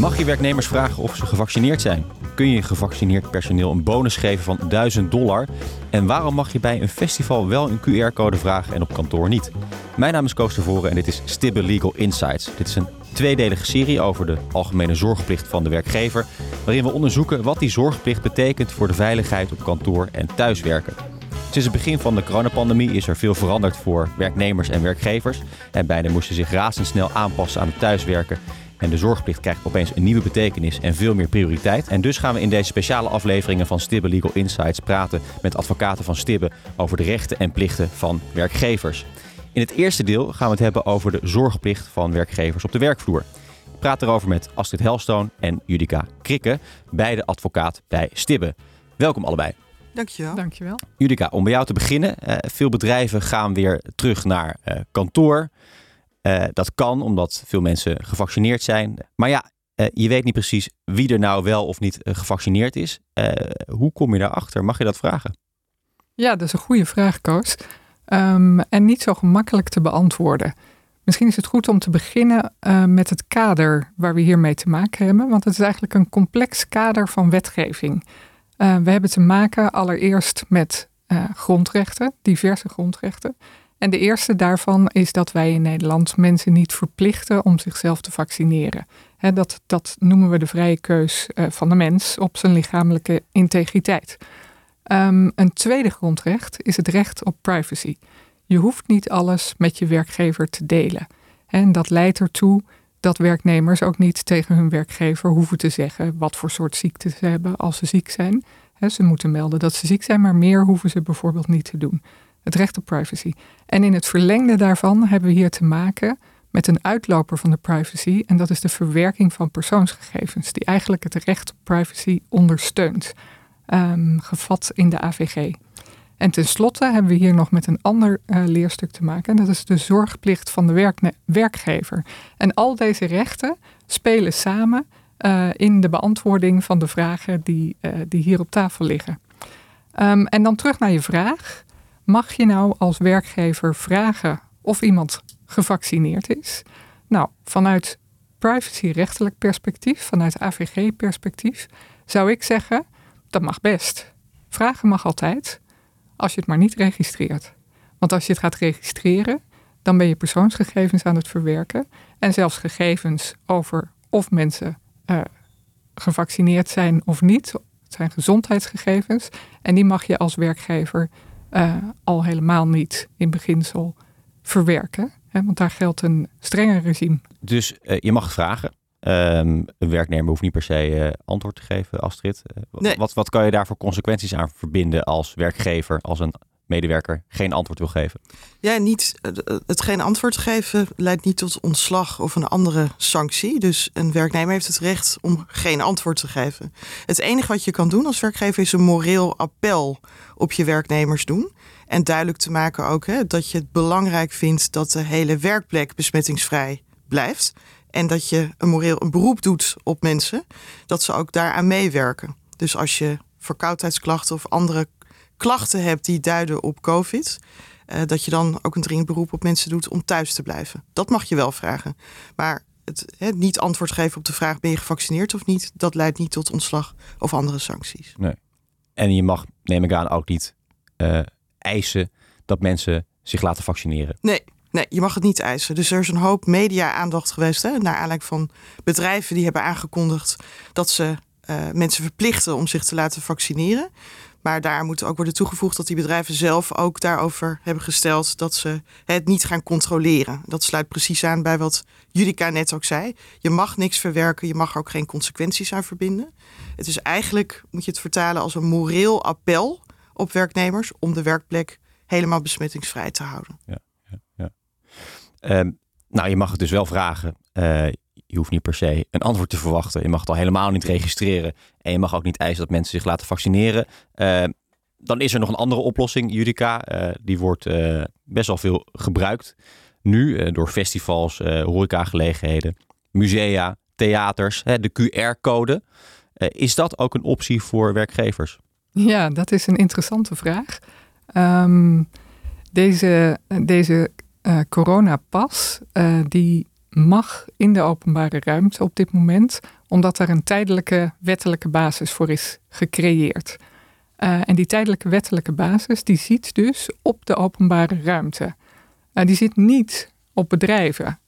Mag je werknemers vragen of ze gevaccineerd zijn? Kun je gevaccineerd personeel een bonus geven van 1000 dollar? En waarom mag je bij een festival wel een QR-code vragen en op kantoor niet? Mijn naam is Koos Tevoren en dit is Stibbe Legal Insights. Dit is een tweedelige serie over de algemene zorgplicht van de werkgever, waarin we onderzoeken wat die zorgplicht betekent voor de veiligheid op kantoor en thuiswerken. Sinds het begin van de coronapandemie is er veel veranderd voor werknemers en werkgevers. En beiden moesten zich razendsnel aanpassen aan het thuiswerken. En de zorgplicht krijgt opeens een nieuwe betekenis en veel meer prioriteit. En dus gaan we in deze speciale afleveringen van Stibbe Legal Insights praten met advocaten van Stibbe over de rechten en plichten van werkgevers. In het eerste deel gaan we het hebben over de zorgplicht van werkgevers op de werkvloer. Ik praat erover met Astrid Helstone en Judica Krikke, beide advocaat bij Stibbe. Welkom allebei. Dankjewel. Dankjewel. Judica, om bij jou te beginnen. Uh, veel bedrijven gaan weer terug naar uh, kantoor. Uh, dat kan omdat veel mensen gevaccineerd zijn. Maar ja, je weet niet precies wie er nou wel of niet gevaccineerd is. hoe kom je daarachter? Mag je dat vragen? Ja, dat is een goede vraag, Koos. Um, en niet zo gemakkelijk te beantwoorden. Misschien is het goed om te beginnen met het kader waar we hiermee te maken hebben. Want het is eigenlijk een complex kader van wetgeving. We hebben te maken allereerst met grondrechten, diverse grondrechten. En de eerste daarvan is dat wij in Nederland mensen niet verplichten om zichzelf te vaccineren. Dat, dat noemen we de vrije keus uh, van de mens op zijn lichamelijke integriteit. Um, een tweede grondrecht is het recht op privacy. Je hoeft niet alles met je werkgever te delen. En dat leidt ertoe dat werknemers ook niet tegen hun werkgever hoeven te zeggen wat voor soort ziekte ze hebben als ze ziek zijn. ze moeten melden dat ze ziek zijn, maar meer hoeven ze bijvoorbeeld niet te doen. Het recht op privacy. En in het verlengde daarvan hebben we hier te maken met een uitloper van de privacy. En dat is de verwerking van persoonsgegevens, die eigenlijk het recht op privacy ondersteunt. Um, gevat in de AVG. En tenslotte hebben we hier nog met een ander uh, leerstuk te maken. En dat is de zorgplicht van de werkgever. En al deze rechten spelen samen uh, in de beantwoording van de vragen die, uh, die hier op tafel liggen. Um, en dan terug naar je vraag. Mag je nou als werkgever vragen of iemand gevaccineerd is? Nou, vanuit privacyrechtelijk perspectief, vanuit AVG-perspectief, zou ik zeggen dat mag best. Vragen mag altijd als je het maar niet registreert. Want als je het gaat registreren, dan ben je persoonsgegevens aan het verwerken. En zelfs gegevens over of mensen uh, gevaccineerd zijn of niet. Het zijn gezondheidsgegevens. En die mag je als werkgever uh, al helemaal niet in beginsel verwerken. Hè, want daar geldt een strenger regime. Dus uh, je mag vragen. Um, een werknemer hoeft niet per se uh, antwoord te geven, Astrid. Uh, nee. wat, wat kan je daar voor consequenties aan verbinden als werkgever, als een medewerker geen antwoord wil geven? Ja, niet, het geen antwoord geven leidt niet tot ontslag of een andere sanctie. Dus een werknemer heeft het recht om geen antwoord te geven. Het enige wat je kan doen als werkgever is een moreel appel op je werknemers doen. En duidelijk te maken ook hè, dat je het belangrijk vindt dat de hele werkplek besmettingsvrij blijft. En dat je een moreel een beroep doet op mensen, dat ze ook daaraan meewerken. Dus als je verkoudheidsklachten of andere klachten hebt die duiden op COVID, uh, dat je dan ook een dringend beroep op mensen doet om thuis te blijven. Dat mag je wel vragen. Maar het, het niet antwoord geven op de vraag: ben je gevaccineerd of niet, dat leidt niet tot ontslag of andere sancties. Nee. En je mag, neem ik aan, ook niet uh, eisen dat mensen zich laten vaccineren. Nee, Nee, je mag het niet eisen. Dus er is een hoop media-aandacht geweest. Hè, naar aanleiding van bedrijven die hebben aangekondigd dat ze uh, mensen verplichten om zich te laten vaccineren. Maar daar moet ook worden toegevoegd dat die bedrijven zelf ook daarover hebben gesteld dat ze het niet gaan controleren. Dat sluit precies aan bij wat Judica net ook zei. Je mag niks verwerken, je mag ook geen consequenties aan verbinden. Het is eigenlijk, moet je het vertalen als een moreel appel op werknemers om de werkplek helemaal besmettingsvrij te houden. Ja. Um, nou, je mag het dus wel vragen. Uh, je hoeft niet per se een antwoord te verwachten. Je mag het al helemaal niet registreren. En je mag ook niet eisen dat mensen zich laten vaccineren. Uh, dan is er nog een andere oplossing, Judica. Uh, die wordt best wel veel gebruikt. Nu door festivals, horecagelegenheden, musea, theaters, de QR-code. is dat ook een optie voor werkgevers? Ja, dat is een interessante vraag. Um, deze, deze coronapas, die mag in de openbare ruimte op dit moment, omdat er een tijdelijke wettelijke basis voor is gecreëerd. Uh, en die tijdelijke wettelijke basis, die ziet dus op de openbare ruimte. Uh, die zit niet op bedrijven.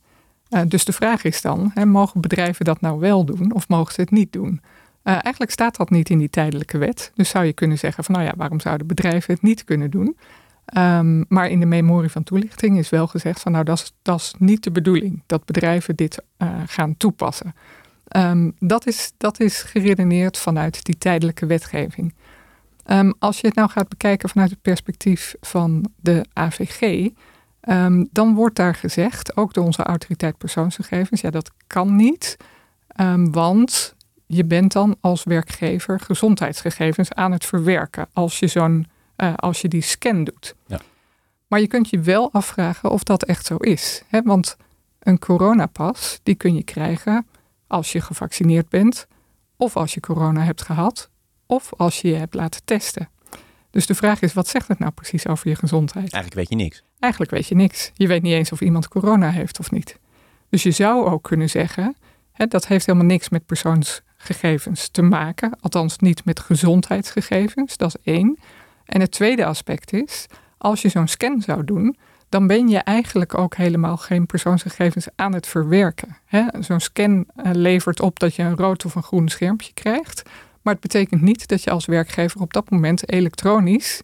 Uh, dus de vraag is dan, hè, mogen bedrijven dat nou wel doen of mogen ze het niet doen? eigenlijk staat dat niet in die tijdelijke wet. Dus zou je kunnen zeggen van nou ja, waarom zouden bedrijven het niet kunnen doen? Um, maar in de memorie van toelichting is wel gezegd van nou dat is, dat niet de bedoeling dat bedrijven dit gaan toepassen. Um, dat, is, dat is geredeneerd vanuit die tijdelijke wetgeving. Um, als je het nou gaat bekijken vanuit het perspectief van de AVG, dan wordt daar gezegd, ook door onze autoriteit persoonsgegevens, ja dat kan niet, want je bent dan als werkgever gezondheidsgegevens aan het verwerken als je, zo'n, uh, als je die scan doet. Ja. Maar je kunt je wel afvragen of dat echt zo is. Hè? Want een coronapas, die kun je krijgen als je gevaccineerd bent of als je corona hebt gehad of als je je hebt laten testen. Dus de vraag is, wat zegt het nou precies over je gezondheid? Eigenlijk weet je niks. Eigenlijk weet je niks. Je weet niet eens of iemand corona heeft of niet. Dus je zou ook kunnen zeggen, hè, dat heeft helemaal niks met persoonsgegevens te maken. Althans niet met gezondheidsgegevens, dat is één. En het tweede aspect is, als je zo'n scan zou doen, dan ben je eigenlijk ook helemaal geen persoonsgegevens aan het verwerken. Zo'n scan eh, levert op dat je een rood of een groen schermpje krijgt. Maar het betekent niet dat je als werkgever op dat moment elektronisch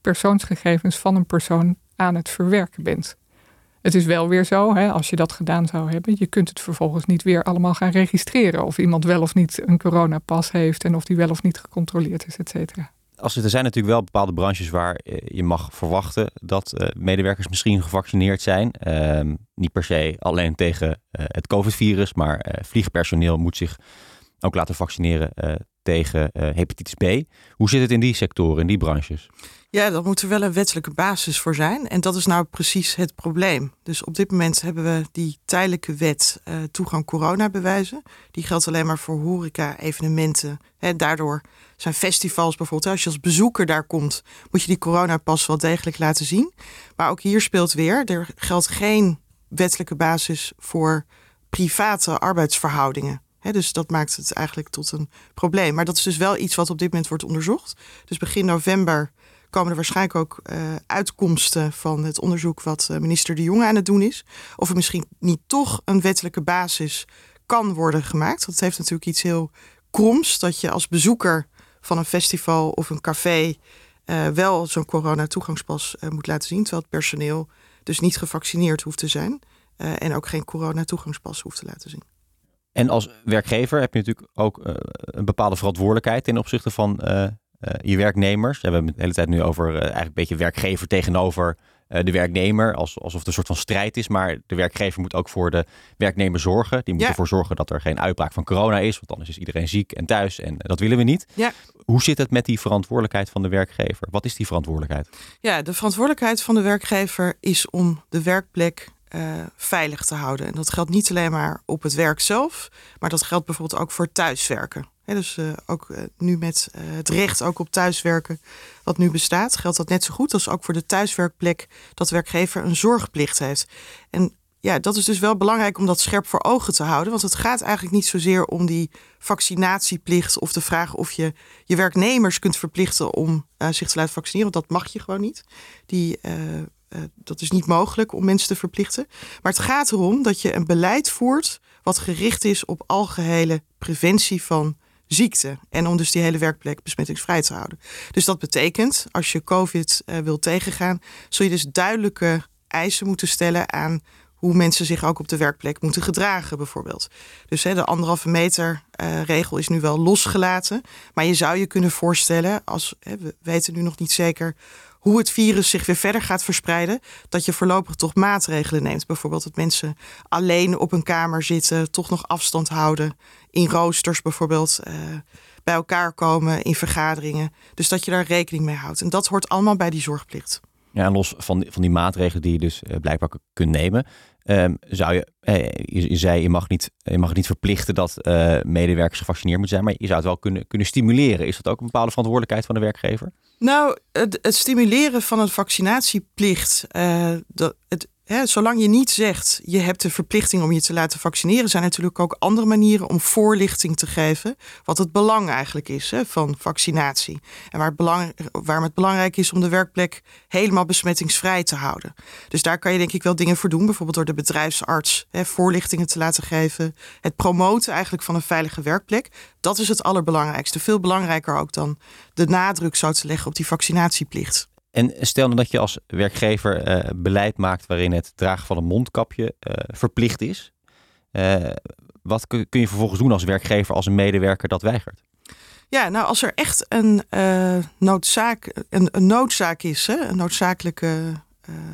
persoonsgegevens van een persoon aan het verwerken bent. Het is wel weer zo, hè, als je dat gedaan zou hebben, je kunt het vervolgens niet weer allemaal gaan registreren. Of iemand wel of niet een coronapas heeft en of die wel of niet gecontroleerd is, et cetera. Als er zijn natuurlijk wel bepaalde branches waar eh, je mag verwachten dat uh, medewerkers misschien gevaccineerd zijn. Uh, niet per se alleen tegen uh, het COVID-virus, maar vliegpersoneel moet zich ook laten vaccineren tegen uh, hepatitis B. Hoe zit het in die sectoren, in die branches? Ja, daar moet er wel een wettelijke basis voor zijn. En dat is nou precies het probleem. Dus op dit moment hebben we die tijdelijke wet uh, toegang corona bewijzen. Die geldt alleen maar voor horeca, evenementen. Hè, daardoor zijn festivals bijvoorbeeld. Als je als bezoeker daar komt, moet je die coronapas wel degelijk laten zien. Maar ook hier speelt weer, er geldt geen wettelijke basis voor private arbeidsverhoudingen dus dat maakt het eigenlijk tot een probleem. Maar dat is dus wel iets wat op dit moment wordt onderzocht. Dus begin november komen er waarschijnlijk ook uh, uitkomsten van het onderzoek wat uh, minister De Jonge aan het doen is. Of er misschien niet toch een wettelijke basis kan worden gemaakt. Dat heeft natuurlijk iets heel kroms dat je als bezoeker van een festival of een café uh, wel zo'n corona-toegangspas moet laten zien. Terwijl het personeel dus niet gevaccineerd hoeft te zijn. en ook geen corona-toegangspas hoeft te laten zien. En als werkgever heb je natuurlijk ook uh, een bepaalde verantwoordelijkheid ten opzichte van uh, uh, je werknemers. we hebben de hele tijd nu over eigenlijk een beetje werkgever tegenover de werknemer. alsof het een soort van strijd is. Maar de werkgever moet ook voor de werknemer zorgen. Die moet ervoor zorgen dat er geen uitbraak van corona is. Want anders is iedereen ziek en thuis. En dat willen we niet. Ja. Hoe zit het met die verantwoordelijkheid van de werkgever? Wat is die verantwoordelijkheid? Ja, de verantwoordelijkheid van de werkgever is om de werkplek uh, veilig te houden. En dat geldt niet alleen maar op het werk zelf, maar dat geldt bijvoorbeeld ook voor thuiswerken. dus uh, ook uh, nu met het recht ook op thuiswerken wat nu bestaat, geldt dat net zo goed als ook voor de thuiswerkplek dat werkgever een zorgplicht heeft. En ja, dat is dus wel belangrijk om dat scherp voor ogen te houden. Want het gaat eigenlijk niet zozeer om die vaccinatieplicht of de vraag of je je werknemers kunt verplichten om zich te laten vaccineren. Want dat mag je gewoon niet. Die dat is niet mogelijk om mensen te verplichten. Maar het gaat erom dat je een beleid voert wat gericht is op algehele preventie van ziekte. En om dus die hele werkplek besmettingsvrij te houden. Dus dat betekent, als je COVID uh, wil tegengaan, zul je dus duidelijke eisen moeten stellen aan hoe mensen zich ook op de werkplek moeten gedragen, bijvoorbeeld. Dus hè, de anderhalve meter uh, regel is nu wel losgelaten. Maar je zou je kunnen voorstellen, als hè, we weten nu nog niet zeker hoe het virus zich weer verder gaat verspreiden, dat je voorlopig toch maatregelen neemt. Bijvoorbeeld dat mensen alleen op een kamer zitten, toch nog afstand houden, in roosters bijvoorbeeld. Uh, bij elkaar komen in vergaderingen. Dus dat je daar rekening mee houdt. En dat hoort allemaal bij die zorgplicht. Ja, los van, van die maatregelen die je dus uh, blijkbaar kunt nemen. Ehm, zou je, eh, je, zei, je mag niet, je mag niet verplichten dat uh, medewerkers gevaccineerd moeten zijn, maar je zou het wel kunnen, kunnen stimuleren. Is dat ook een bepaalde verantwoordelijkheid van de werkgever? Nou, het, het stimuleren van een vaccinatieplicht, uh, dat, het, zolang je niet zegt, je hebt de verplichting om je te laten vaccineren, zijn natuurlijk ook andere manieren om voorlichting te geven. Wat het belang eigenlijk is van vaccinatie. En waar het belang, het belangrijk is om de werkplek helemaal besmettingsvrij te houden. Dus daar kan je denk ik wel dingen voor doen. Bijvoorbeeld door de bedrijfsarts voorlichtingen te laten geven. Het promoten eigenlijk van een veilige werkplek. Dat is het allerbelangrijkste. Veel belangrijker ook dan de nadruk zou te leggen op die vaccinatieplicht. En stel nou dat je als werkgever uh, beleid maakt waarin het dragen van een mondkapje uh, verplicht is. Uh, wat kun je vervolgens doen als werkgever als een medewerker dat weigert? Ja, nou als er echt een, noodzaak, een, een, noodzaak is, hè, een noodzakelijke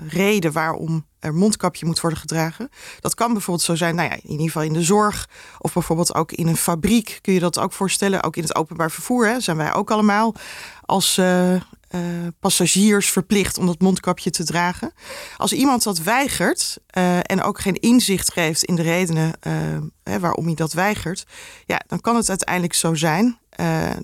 reden waarom er mondkapje moet worden gedragen. Dat kan bijvoorbeeld zo zijn, nou ja, in ieder geval in de zorg of bijvoorbeeld ook in een fabriek kun je dat ook voorstellen. Ook in het openbaar vervoer hè, zijn wij ook allemaal als uh, passagiers verplicht om dat mondkapje te dragen. Als iemand dat weigert en ook geen inzicht geeft in de redenen uh, waarom hij dat weigert, ja, dan kan het uiteindelijk zo zijn.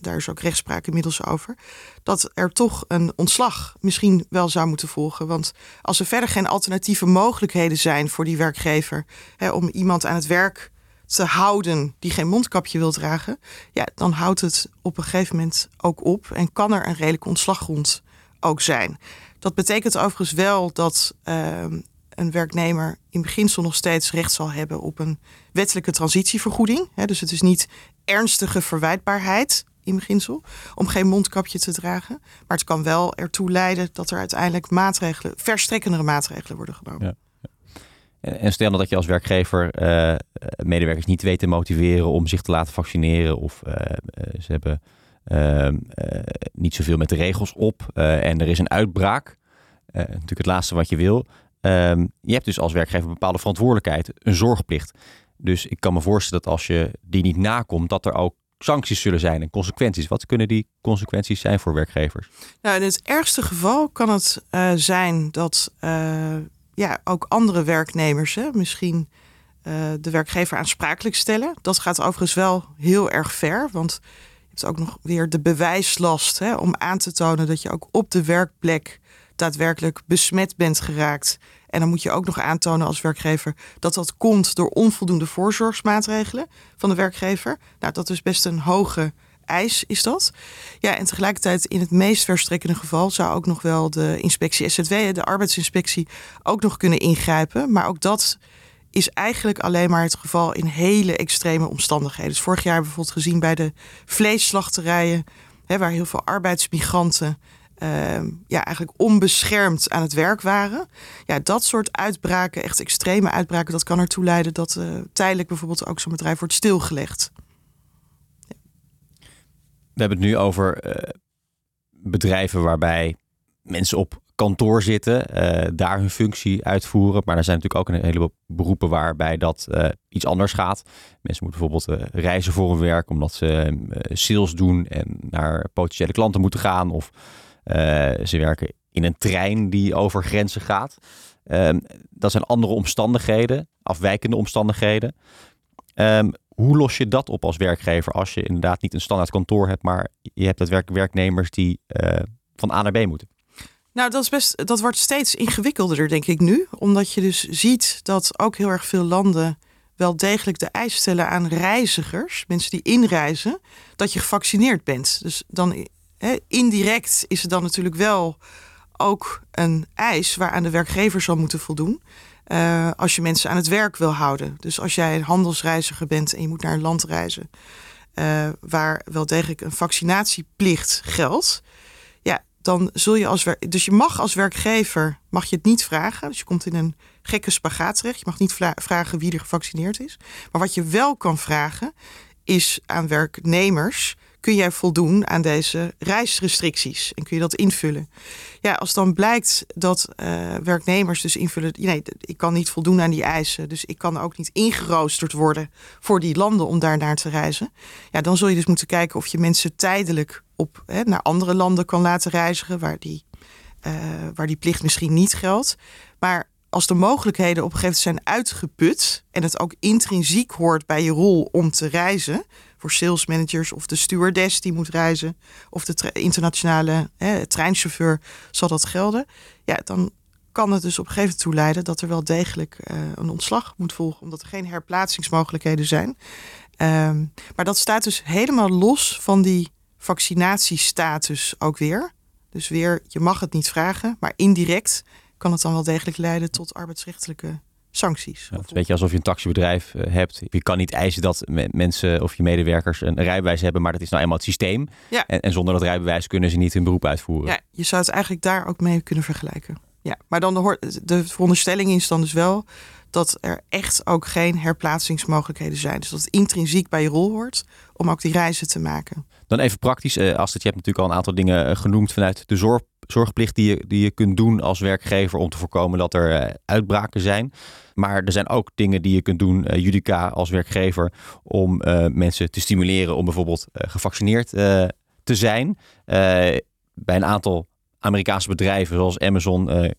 Daar is ook rechtspraak inmiddels over. Dat er toch een ontslag misschien wel zou moeten volgen. Want als er verder geen alternatieve mogelijkheden zijn voor die werkgever hè, om iemand aan het werk te houden die geen mondkapje wil dragen, ja, dan houdt het op een gegeven moment ook op en kan er een redelijke ontslaggrond ook zijn. Dat betekent overigens wel dat uh, een werknemer in beginsel nog steeds recht zal hebben op een wettelijke transitievergoeding. dus het is niet ernstige verwijtbaarheid in beginsel om geen mondkapje te dragen. Maar het kan wel ertoe leiden dat er uiteindelijk maatregelen, verstrekkendere maatregelen worden genomen. Ja. En stel nou dat je als werkgever uh, medewerkers niet weet te motiveren om zich te laten vaccineren of uh, ze hebben ehm, niet zoveel met de regels op en er is een uitbraak. natuurlijk het laatste wat je wil. Ehm, je hebt dus als werkgever een bepaalde verantwoordelijkheid, een zorgplicht. Dus ik kan me voorstellen dat als je die niet nakomt, dat er ook sancties zullen zijn en consequenties. Wat kunnen die consequenties zijn voor werkgevers? Nou, in het ergste geval kan het zijn dat ja, ook andere werknemers hè, misschien uh, de werkgever aansprakelijk stellen. Dat gaat overigens wel heel erg ver, want je hebt ook nog weer de bewijslast hè, om aan te tonen dat je ook op de werkplek daadwerkelijk besmet bent geraakt. En dan moet je ook nog aantonen als werkgever dat dat komt door onvoldoende voorzorgsmaatregelen van de werkgever. Nou, dat is best een hoge eis is dat. Ja, en tegelijkertijd in het meest verstrekkende geval zou ook nog wel de inspectie SZW, de arbeidsinspectie, ook nog kunnen ingrijpen. Maar ook dat is eigenlijk alleen maar het geval in hele extreme omstandigheden. Dus vorig jaar bijvoorbeeld gezien bij de vleesslachterijen, hè, waar heel veel arbeidsmigranten ja, eigenlijk onbeschermd aan het werk waren. Ja, dat soort uitbraken, echt extreme uitbraken, dat kan ertoe leiden dat uh, tijdelijk bijvoorbeeld ook zo'n bedrijf wordt stilgelegd we hebben het nu over eh, bedrijven waarbij mensen op kantoor zitten, uh, daar hun functie uitvoeren. Maar er zijn natuurlijk ook een heleboel beroepen waarbij dat iets anders gaat. Mensen moeten bijvoorbeeld reizen voor hun werk omdat ze sales doen en naar potentiële klanten moeten gaan. Of ze werken in een trein die over grenzen gaat. Ehm, dat zijn andere omstandigheden, afwijkende omstandigheden. Um, hoe los je dat op als werkgever als je inderdaad niet een standaard kantoor hebt, maar je hebt werk werknemers die uh, van A naar B moeten? Nou, dat, is best, dat wordt steeds ingewikkelder, denk ik nu. Omdat je dus ziet dat ook heel erg veel landen wel degelijk de eis stellen aan reizigers, mensen die inreizen, dat je gevaccineerd bent. Dus dan indirect is het dan natuurlijk wel ook een eis waaraan de werkgever zal moeten voldoen. Uh, als je mensen aan het werk wil houden. Dus als jij een handelsreiziger bent en je moet naar een land reizen. Uh, waar wel degelijk een vaccinatieplicht geldt. Ja, dan zul je als. Dus je mag als werkgever mag je het niet vragen. Dus je komt in een gekke spagaat terecht. Je mag niet vragen wie er gevaccineerd is. Maar wat je wel kan vragen, is aan werknemers kun jij voldoen aan deze reisrestricties en kun je dat invullen. Ja, als dan blijkt dat uh, werknemers dus invullen, nee, ik kan niet voldoen aan die eisen, dus ik kan ook niet ingeroosterd worden voor die landen om daar naar te reizen. Ja, dan zul je dus moeten kijken of je mensen tijdelijk op hè, naar andere landen kan laten reizigen waar die, uh, waar die plicht misschien niet geldt. Maar als de mogelijkheden op een gegeven moment zijn uitgeput en het ook intrinsiek hoort bij je rol om te reizen, voor sales managers of de stewardess die moet reizen, of de internationale hè, treinchauffeur zal dat gelden, ja, dan kan het dus op een gegeven moment toe leiden dat er wel degelijk uh, een ontslag moet volgen, omdat er geen herplaatsingsmogelijkheden zijn. Um, maar dat staat dus helemaal los van die vaccinatiestatus ook weer. Dus weer, je mag het niet vragen, maar indirect kan het dan wel degelijk leiden tot arbeidsrechtelijke sancties. Ja, het is een beetje alsof je een taxibedrijf eh, hebt. Je kan niet eisen dat mensen of je medewerkers een rijbewijs hebben, maar dat is nou eenmaal het systeem. Ja. En, en zonder dat rijbewijs kunnen ze niet hun beroep uitvoeren. Ja, je zou het eigenlijk daar ook mee kunnen vergelijken. Ja, maar dan de, de veronderstelling is dan dus wel dat er echt ook geen herplaatsingsmogelijkheden zijn. Dus dat het intrinsiek bij je rol hoort om ook die reizen te maken. Dan even praktisch, uh, Astrid, je hebt natuurlijk al een aantal dingen eh, genoemd vanuit de zorg, zorgplicht die je, die je kunt doen als werkgever om te voorkomen dat er uh, uitbraken zijn. Maar er zijn ook dingen die je kunt doen, uh, Judica, als werkgever, om mensen te stimuleren om bijvoorbeeld gevaccineerd te zijn. bij een aantal Amerikaanse bedrijven zoals Amazon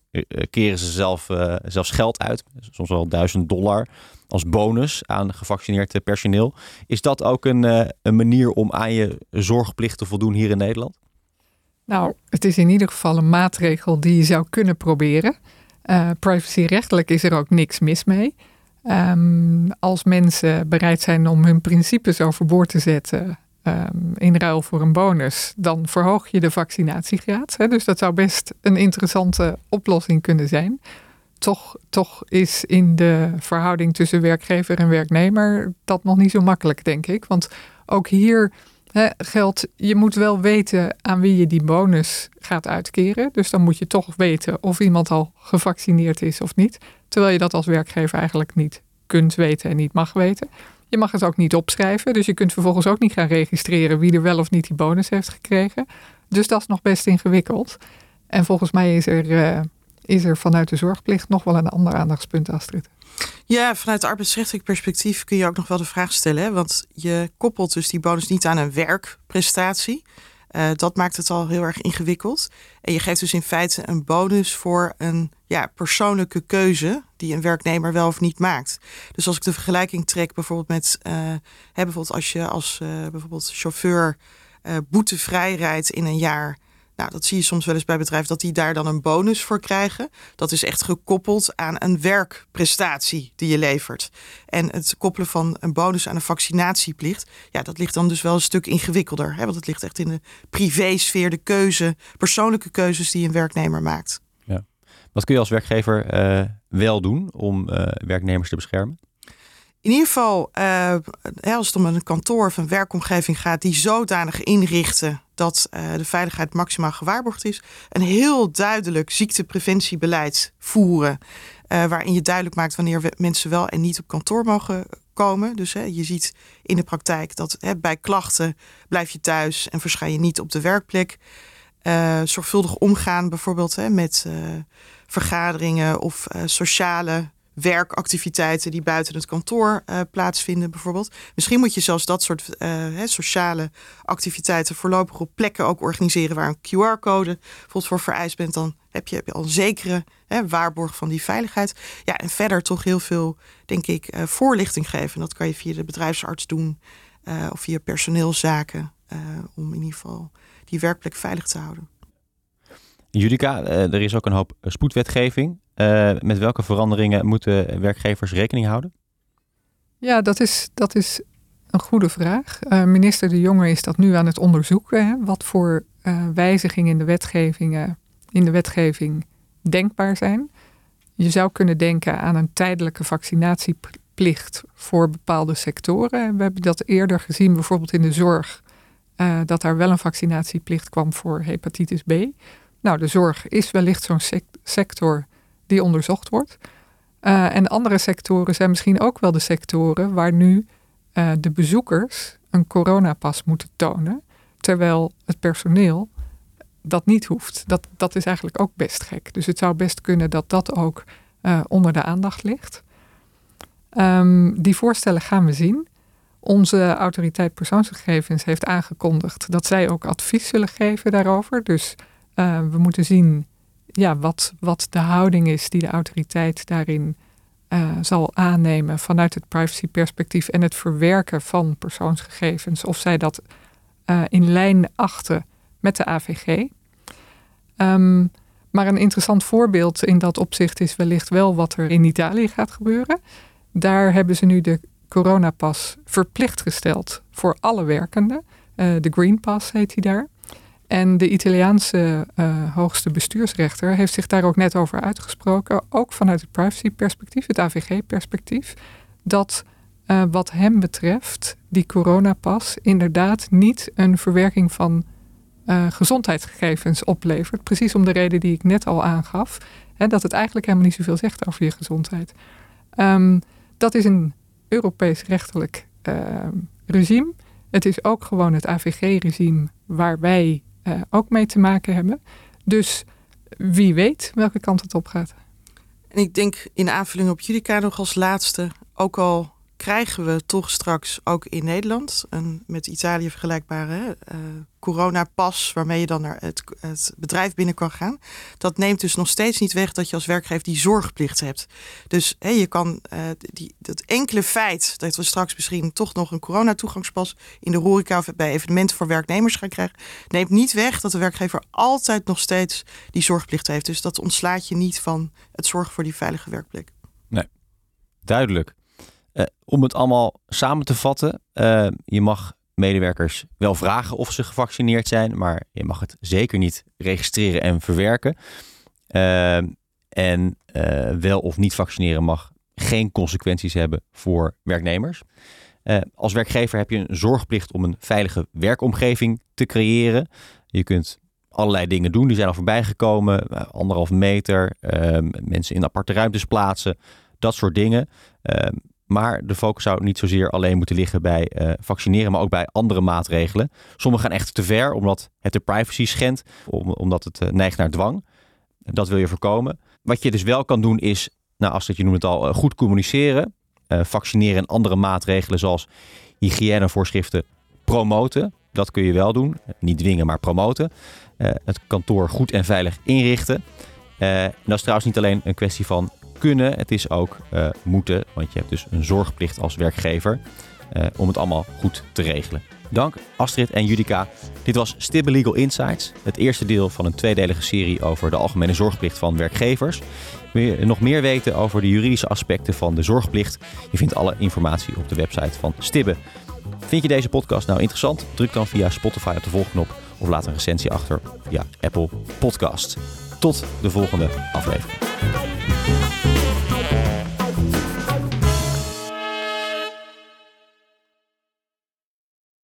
keren ze zelf, zelfs geld uit, soms wel duizend dollar als bonus aan gevaccineerd personeel. Is dat ook een, een manier om aan je zorgplicht te voldoen hier in Nederland? Nou, het is in ieder geval een maatregel die je zou kunnen proberen. privacyrechtelijk is er ook niks mis mee. Um, als mensen bereid zijn om hun principes overboord te zetten, um, in ruil voor een bonus, dan verhoog je de vaccinatiegraad. Hè? Dus dat zou best een interessante oplossing kunnen zijn. Toch, toch is in de verhouding tussen werkgever en werknemer dat nog niet zo makkelijk, denk ik. Want ook hier hè, geldt, je moet wel weten aan wie je die bonus gaat uitkeren. Dus dan moet je toch weten of iemand al gevaccineerd is of niet. Terwijl je dat als werkgever eigenlijk niet kunt weten en niet mag weten. Je mag het ook niet opschrijven, dus je kunt vervolgens ook niet gaan registreren wie er wel of niet die bonus heeft gekregen. Dus dat is nog best ingewikkeld. En volgens mij is er, uh, is er vanuit de zorgplicht nog wel een ander aandachtspunt, Astrid. Ja, vanuit arbeidsrechtelijk perspectief kun je ook nog wel de vraag stellen. Want je koppelt dus die bonus niet aan een werkprestatie. Uh, dat maakt het al heel erg ingewikkeld. En je geeft dus in feite een bonus voor een ja, persoonlijke keuze die een werknemer wel of niet maakt. Dus als ik de vergelijking trek bijvoorbeeld met, uh, hè, bijvoorbeeld als je als uh, bijvoorbeeld chauffeur boetevrij rijdt in een jaar nou, dat zie je soms wel eens bij bedrijven dat die daar dan een bonus voor krijgen. Dat is echt gekoppeld aan een werkprestatie die je levert. En het koppelen van een bonus aan een vaccinatieplicht, ja, dat ligt dan dus wel een stuk ingewikkelder. Hè? Want het ligt echt in de privésfeer, de keuze, persoonlijke keuzes die een werknemer maakt. Ja. Wat kun je als werkgever uh, wel doen om uh, werknemers te beschermen? In ieder geval, uh, als het om een kantoor of een werkomgeving gaat, die zodanig inrichten dat uh, de veiligheid maximaal gewaarborgd is, een heel duidelijk ziektepreventiebeleid voeren. Uh, waarin je duidelijk maakt wanneer mensen wel en niet op kantoor mogen komen. Dus hè, je ziet in de praktijk dat hè, bij klachten blijf je thuis en verschijn je niet op de werkplek. zorgvuldig omgaan bijvoorbeeld hè, met vergaderingen of sociale werkactiviteiten die buiten het kantoor uh, plaatsvinden, bijvoorbeeld. Misschien moet je zelfs dat soort hè, sociale activiteiten voorlopig op plekken ook organiseren waar een QR-code bijvoorbeeld voor vereist bent. Dan heb je, heb je al een zekere hè, waarborg van die veiligheid. Ja, en verder toch heel veel, denk ik, uh, voorlichting geven. Dat kan je via de bedrijfsarts doen of via personeelszaken, om in ieder geval die werkplek veilig te houden. Judica, er is ook een hoop spoedwetgeving. Uh, met welke veranderingen moeten werkgevers rekening houden? Ja, dat is, dat is een goede vraag. Uh, minister De Jonge is dat nu aan het onderzoeken. Hè, wat voor uh, wijzigingen in de, wetgevingen, in de wetgeving denkbaar zijn. Je zou kunnen denken aan een tijdelijke vaccinatieplicht voor bepaalde sectoren. We hebben dat eerder gezien, bijvoorbeeld in de zorg, dat daar wel een vaccinatieplicht kwam voor hepatitis B. Nou, de zorg is wellicht zo'n sector die onderzocht wordt. Uh, en andere sectoren zijn misschien ook wel de sectoren waar nu uh, de bezoekers een coronapas moeten tonen, terwijl het personeel dat niet hoeft. Dat, dat is eigenlijk ook best gek. Dus het zou best kunnen dat dat ook uh, onder de aandacht ligt. Um, die voorstellen gaan we zien. Onze autoriteit persoonsgegevens heeft aangekondigd dat zij ook advies zullen geven daarover. Dus we moeten zien ja, wat, wat de houding is die de autoriteit daarin uh, zal aannemen vanuit het privacyperspectief en het verwerken van persoonsgegevens, of zij dat uh, in lijn achten met de AVG. Um, maar een interessant voorbeeld in dat opzicht is wellicht wel wat er in Italië gaat gebeuren. Daar hebben ze nu de coronapas verplicht gesteld voor alle werkenden. Uh, de Green Pass heet die daar. En de Italiaanse uh, hoogste bestuursrechter heeft zich daar ook net over uitgesproken, ook vanuit het privacy-perspectief, het AVG-perspectief, dat uh, wat hem betreft die coronapas inderdaad niet een verwerking van uh, gezondheidsgegevens oplevert. Precies om de reden die ik net al aangaf, hè, dat het eigenlijk helemaal niet zoveel zegt over je gezondheid. Um, dat is een Europees rechtelijk uh, regime. Het is ook gewoon het AVG-regime waar wij uh, ook mee te maken hebben. Dus wie weet welke kant het op gaat. En ik denk in aanvulling op Judica nog als laatste, ook al krijgen we toch straks ook in Nederland een met Italië vergelijkbare uh, coronapas, waarmee je dan naar het, het, bedrijf binnen kan gaan. Dat neemt dus nog steeds niet weg dat je als werkgever die zorgplicht hebt. Dus hey, je kan uh, die, dat enkele feit dat we straks misschien toch nog een coronatoegangspas in de horeca of bij evenementen voor werknemers gaan krijgen, neemt niet weg dat de werkgever altijd nog steeds die zorgplicht heeft. Dus dat ontslaat je niet van het zorgen voor die veilige werkplek. Nee, duidelijk. Uh, om het allemaal samen te vatten, uh, je mag medewerkers wel vragen of ze gevaccineerd zijn, maar je mag het zeker niet registreren en verwerken. Uh, en wel of niet vaccineren mag geen consequenties hebben voor werknemers. als werkgever heb je een zorgplicht om een veilige werkomgeving te creëren. Je kunt allerlei dingen doen, die zijn al voorbij gekomen. anderhalf meter, mensen in aparte ruimtes plaatsen, dat soort dingen. Maar de focus zou niet zozeer alleen moeten liggen bij uh, vaccineren, maar ook bij andere maatregelen. Sommige gaan echt te ver, omdat het de privacy schendt, om, omdat het uh, neigt naar dwang. Dat wil je voorkomen. Wat je dus wel kan doen is, nou dat je noemt het al, uh, goed communiceren. vaccineren en andere maatregelen zoals hygiënevoorschriften promoten. Dat kun je wel doen. Niet dwingen, maar promoten. het kantoor goed en veilig inrichten. en dat is trouwens niet alleen een kwestie van kunnen, het is ook uh, moeten. Want je hebt dus een zorgplicht als werkgever uh, om het allemaal goed te regelen. Dank Astrid en Judica. Dit was Stibbe Legal Insights, het eerste deel van een tweedelige serie over de algemene zorgplicht van werkgevers. Wil je nog meer weten over de juridische aspecten van de zorgplicht? Je vindt alle informatie op de website van Stibbe. Vind je deze podcast nou interessant? Druk dan via Spotify op de volgknop of laat een recensie achter via Apple Podcast. Tot de volgende aflevering.